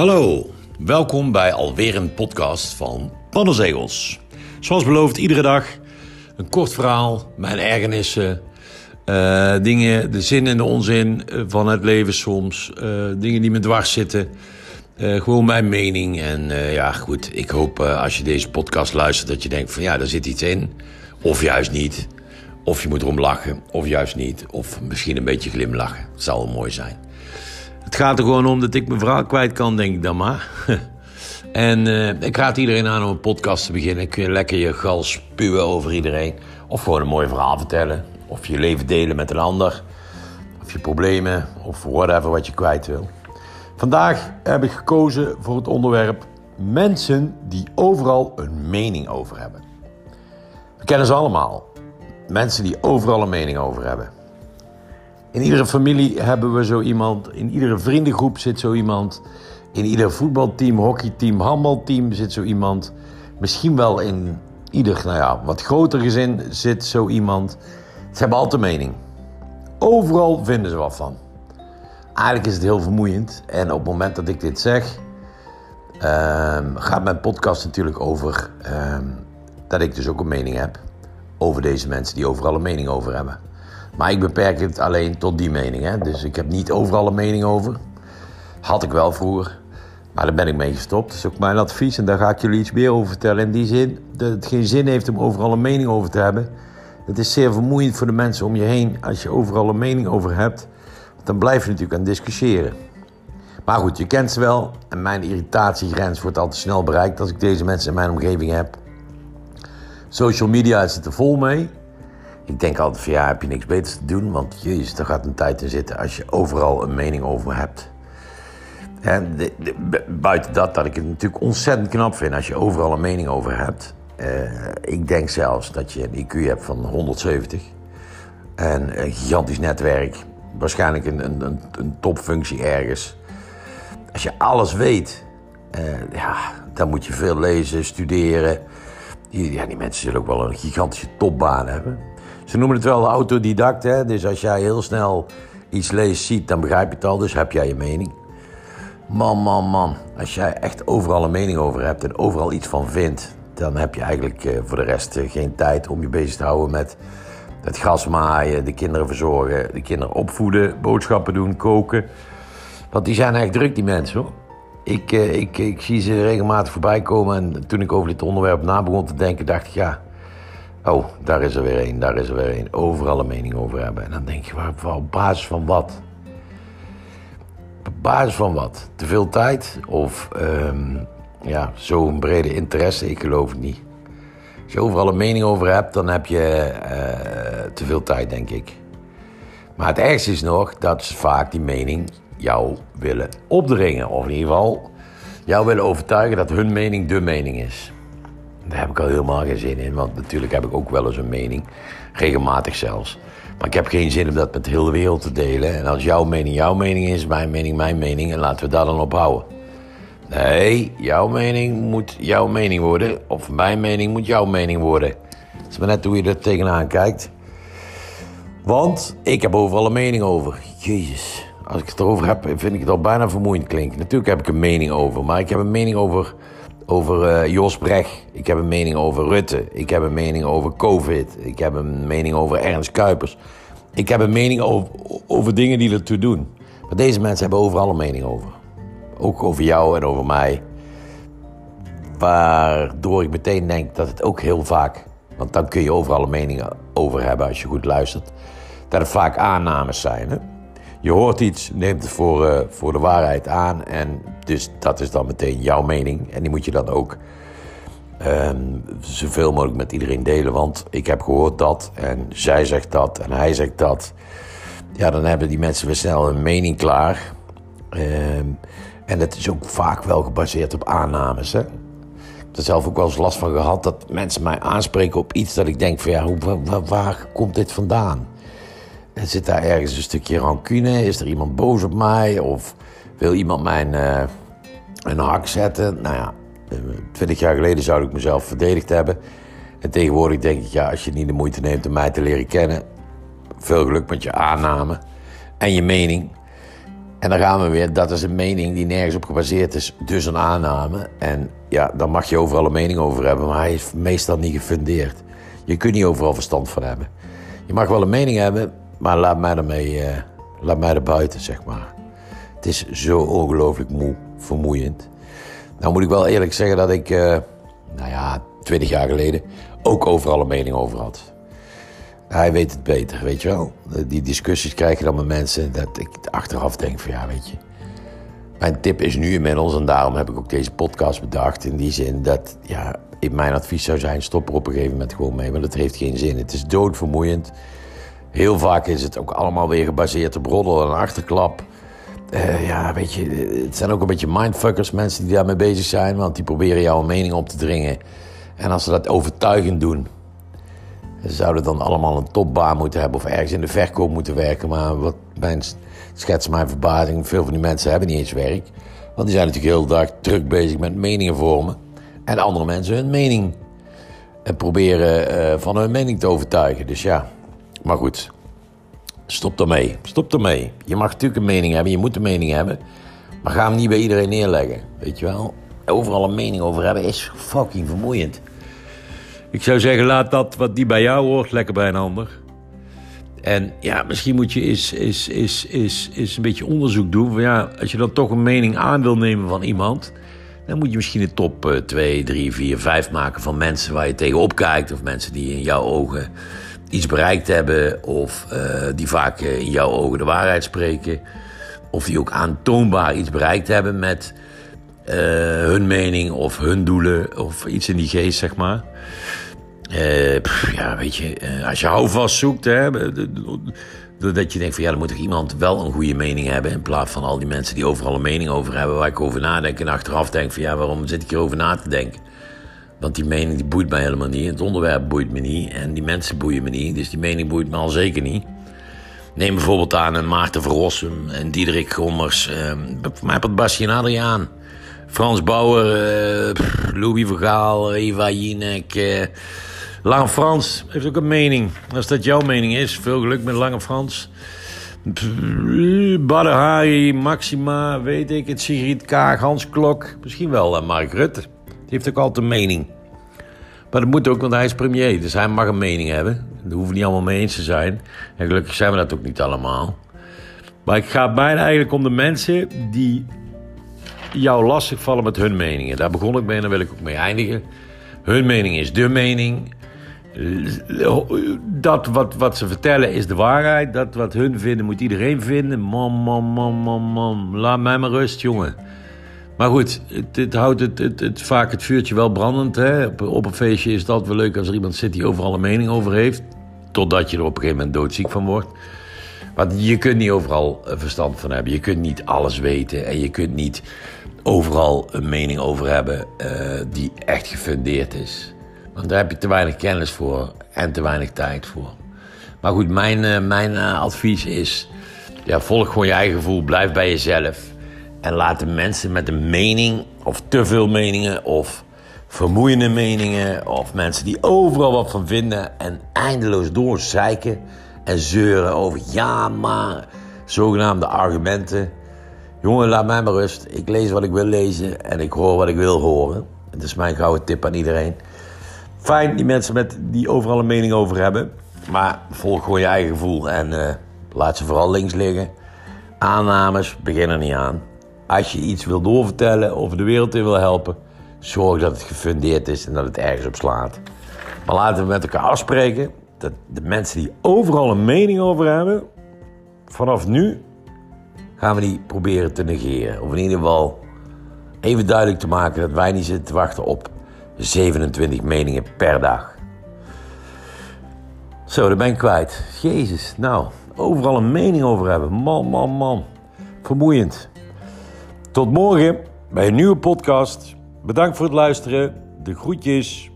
Hallo, welkom bij alweer een podcast van Pannenzegels. Zoals beloofd, iedere dag een kort verhaal, mijn ergernissen, uh, dingen, de zin en de onzin eh, van het leven soms, uh, dingen die me dwars zitten. gewoon mijn mening. En ja, goed, ik hoop als je deze podcast luistert dat je denkt van ja, daar zit iets in. Of juist niet. Of je moet erom lachen, of juist niet. Of misschien een beetje glimlachen. Dat zou mooi zijn. Het gaat er gewoon om dat ik mijn verhaal kwijt kan, denk ik dan maar. en uh, ik raad iedereen aan om een podcast te beginnen. Kun je lekker je gal spuwen over iedereen. Of gewoon een mooi verhaal vertellen. Of je leven delen met een ander. Of je problemen. Of whatever wat je kwijt wil. Vandaag heb ik gekozen voor het onderwerp mensen die overal een mening over hebben. We kennen ze allemaal. Mensen die overal een mening over hebben. In iedere familie hebben we zo iemand. In iedere vriendengroep zit zo iemand. In ieder voetbalteam, hockeyteam, handbalteam zit zo iemand. Misschien wel in ieder nou ja, wat groter gezin zit zo iemand. Ze hebben altijd mening. Overal vinden ze wat van. Eigenlijk is het heel vermoeiend. En op het moment dat ik dit zeg, uh, gaat mijn podcast natuurlijk over uh, dat ik dus ook een mening heb over deze mensen die overal een mening over hebben. Maar ik beperk het alleen tot die mening. Hè? Dus ik heb niet overal een mening over. Had ik wel vroeger. Maar daar ben ik mee gestopt. Dat is ook mijn advies. En daar ga ik jullie iets meer over vertellen. In die zin dat het geen zin heeft om overal een mening over te hebben. Het is zeer vermoeiend voor de mensen om je heen. Als je overal een mening over hebt. Dan blijf je natuurlijk aan discussiëren. Maar goed, je kent ze wel. En mijn irritatiegrens wordt al te snel bereikt als ik deze mensen in mijn omgeving heb. Social media is er vol mee. Ik denk altijd van ja, heb je niks beters te doen? Want jezus, daar gaat een tijd in zitten als je overal een mening over hebt. En buiten dat, dat ik het natuurlijk ontzettend knap vind als je overal een mening over hebt. Uh, ik denk zelfs dat je een IQ hebt van 170. En een gigantisch netwerk. Waarschijnlijk een, een, een topfunctie ergens. Als je alles weet, uh, ja, dan moet je veel lezen, studeren. Ja, die mensen zullen ook wel een gigantische topbaan hebben. Ze noemen het wel autodidact, hè? dus als jij heel snel iets leest, ziet, dan begrijp je het al, dus heb jij je mening. Man, man, man, als jij echt overal een mening over hebt en overal iets van vindt, dan heb je eigenlijk eh, voor de rest eh, geen tijd om je bezig te houden met het gas maaien, de kinderen verzorgen, de kinderen opvoeden, boodschappen doen, koken. Want die zijn echt druk, die mensen hoor. Ik, eh, ik, ik zie ze regelmatig voorbij komen en toen ik over dit onderwerp na begon te denken, dacht ik ja Oh, daar is er weer één, daar is er weer één. Overal een mening over hebben. En dan denk je, waar, op basis van wat? Op basis van wat? Te veel tijd? Of um, ja, zo'n brede interesse? Ik geloof het niet. Als je overal een mening over hebt, dan heb je uh, te veel tijd, denk ik. Maar het ergste is nog dat ze vaak die mening jou willen opdringen. Of in ieder geval jou willen overtuigen dat hun mening de mening is. Daar heb ik al helemaal geen zin in, want natuurlijk heb ik ook wel eens een mening. Regelmatig zelfs. Maar ik heb geen zin om dat met de hele wereld te delen. En als jouw mening jouw mening is, mijn mening mijn mening, en laten we daar dan op houden. Nee, jouw mening moet jouw mening worden, of mijn mening moet jouw mening worden. Het is maar net hoe je er tegenaan kijkt. Want ik heb overal een mening over. Jezus, als ik het erover heb, vind ik het al bijna vermoeiend klinken. Natuurlijk heb ik een mening over, maar ik heb een mening over over uh, Jos Brecht. Ik heb een mening over Rutte. Ik heb een mening over COVID. Ik heb een mening over Ernst Kuipers. Ik heb een mening over, over dingen die ertoe doen. Maar deze mensen hebben overal een mening over. Ook over jou en over mij. Waardoor ik meteen denk dat het ook heel vaak... Want dan kun je overal een mening over hebben als je goed luistert. Dat het vaak aannames zijn. Hè? Je hoort iets, neemt het voor, uh, voor de waarheid aan. En dus dat is dan meteen jouw mening. En die moet je dan ook um, zoveel mogelijk met iedereen delen. Want ik heb gehoord dat. En zij zegt dat. En hij zegt dat. Ja, dan hebben die mensen weer snel een mening klaar. Um, en het is ook vaak wel gebaseerd op aannames. Hè? Ik heb er zelf ook wel eens last van gehad dat mensen mij aanspreken op iets dat ik denk van ja, hoe, waar, waar komt dit vandaan? Zit daar ergens een stukje rancune? Is er iemand boos op mij? Of wil iemand mijn uh, een hak zetten? Nou ja, eh, twintig jaar geleden zou ik mezelf verdedigd hebben. En tegenwoordig denk ik, ja, als je niet de moeite neemt om mij te leren kennen... veel geluk met je aanname en je mening. En dan gaan we weer, dat is een mening die nergens op gebaseerd is, dus een aanname. En ja, daar mag je overal een mening over hebben, maar hij is meestal niet gefundeerd. Je kunt niet overal verstand van hebben. Je mag wel een mening hebben, maar laat mij ermee, uh, laat mij er buiten, zeg maar. Het is zo ongelooflijk moe, vermoeiend. Nou moet ik wel eerlijk zeggen dat ik, uh, nou ja, twintig jaar geleden ook overal een mening over had. Hij weet het beter, weet je wel. Die discussies krijg je dan met mensen dat ik achteraf denk van ja, weet je. Mijn tip is nu inmiddels, en daarom heb ik ook deze podcast bedacht, in die zin dat ja, mijn advies zou zijn: stop er op een gegeven moment gewoon mee, want het heeft geen zin. Het is doodvermoeiend. Heel vaak is het ook allemaal weer gebaseerd op roddel en achterklap. Uh, ja, weet je, het zijn ook een beetje mindfuckers, mensen die daarmee bezig zijn, want die proberen jouw mening op te dringen. En als ze dat overtuigend doen, zouden dan allemaal een topbaan moeten hebben of ergens in de verkoop moeten werken. Maar wat mijn schets mijn verbazing, veel van die mensen hebben niet eens werk. Want die zijn natuurlijk heel dag druk bezig met meningen vormen. En andere mensen hun mening en proberen uh, van hun mening te overtuigen. Dus ja, maar goed. Stop ermee. Stop ermee. Je mag natuurlijk een mening hebben, je moet een mening hebben. Maar ga hem niet bij iedereen neerleggen. Weet je wel? Overal een mening over hebben is fucking vermoeiend. Ik zou zeggen, laat dat wat die bij jou hoort lekker bij een ander. En ja, misschien moet je eens, eens, eens, eens, eens een beetje onderzoek doen. Ja, als je dan toch een mening aan wil nemen van iemand... dan moet je misschien een top 2, 3, 4, 5 maken van mensen waar je tegenop kijkt... of mensen die in jouw ogen iets bereikt hebben... of uh, die vaak eh, in jouw ogen de waarheid spreken... of die ook aantoonbaar iets bereikt hebben met uh, hun mening of hun doelen... of iets in die geest, zeg maar... Ja, weet je, als je houvast zoekt, hè, dat je denkt van ja, dan moet toch iemand wel een goede mening hebben. In plaats van al die mensen die overal een mening over hebben, waar ik over nadenk en achteraf denk van ja, waarom zit ik hierover na te denken? Want die mening die boeit mij helemaal niet, het onderwerp boeit me niet en die mensen boeien me niet, dus die mening boeit me al zeker niet. Neem bijvoorbeeld aan een Maarten Verrossum en Diederik Gommers, uh, voor mij het Basje en Adriaan. Frans Bauer, uh, Louis Vergaal, Eva Jinek, Lange Frans heeft ook een mening. Als dat jouw mening is, veel geluk met Lange Frans. Badr Maxima, weet ik het, Sigrid Kaag, Hans Klok. Misschien wel uh, Mark Rutte. Heeft ook altijd een mening. Maar dat moet ook, want hij is premier. Dus hij mag een mening hebben. Daar hoeven we niet allemaal mee eens te zijn. En gelukkig zijn we dat ook niet allemaal. Maar ik ga bijna eigenlijk om de mensen die jou lastigvallen met hun meningen. Daar begon ik mee en daar wil ik ook mee eindigen. Hun mening is de mening dat wat, wat ze vertellen is de waarheid. Dat wat hun vinden moet iedereen vinden. Man, man, man, man, man. Laat mij maar rust, jongen. Maar goed, het, houdt het, het, het, vaak het vuurtje wel brandend. Hè? Op, op, een feestje is altijd wel leuk als er iemand zit die overal een mening over heeft. Totdat je er op een gegeven moment doodziek van wordt. Want je kunt niet overal verstand van hebben. Je kunt niet alles weten. En je kunt niet overal een mening over hebben uh, die echt gefundeerd is. Want daar heb je te weinig kennis voor en te weinig tijd voor. Maar goed, mijn, uh, mijn advies is: ja, volg gewoon je eigen gevoel, blijf bij jezelf. En laat de mensen met een mening, of te veel meningen, of vermoeiende meningen, of mensen die overal wat van vinden en eindeloos doorzeiken en zeuren over ja, maar zogenaamde argumenten. Jongen, laat mij maar rust. Ik lees wat ik wil lezen en ik hoor wat ik wil horen. Dat is mijn gouden tip aan iedereen. Fijn, die mensen met, die overal een mening over hebben. Maar volg gewoon je eigen gevoel en uh, laat ze vooral links liggen. Aannames, begin er niet aan. Als je iets wil doorvertellen of de wereld in wil helpen, zorg dat het gefundeerd is en dat het ergens op slaat. Maar laten we met elkaar afspreken dat de mensen die overal een mening over hebben, vanaf nu gaan we die proberen te negeren. Of in ieder geval even duidelijk te maken dat wij niet zitten te wachten op 27 meningen per dag. Zo, daar ben ik kwijt. Jezus, nou, overal een mening over hebben. Man, man, man. Vermoeiend. Tot morgen bij een nieuwe podcast. Bedankt voor het luisteren. De groetjes.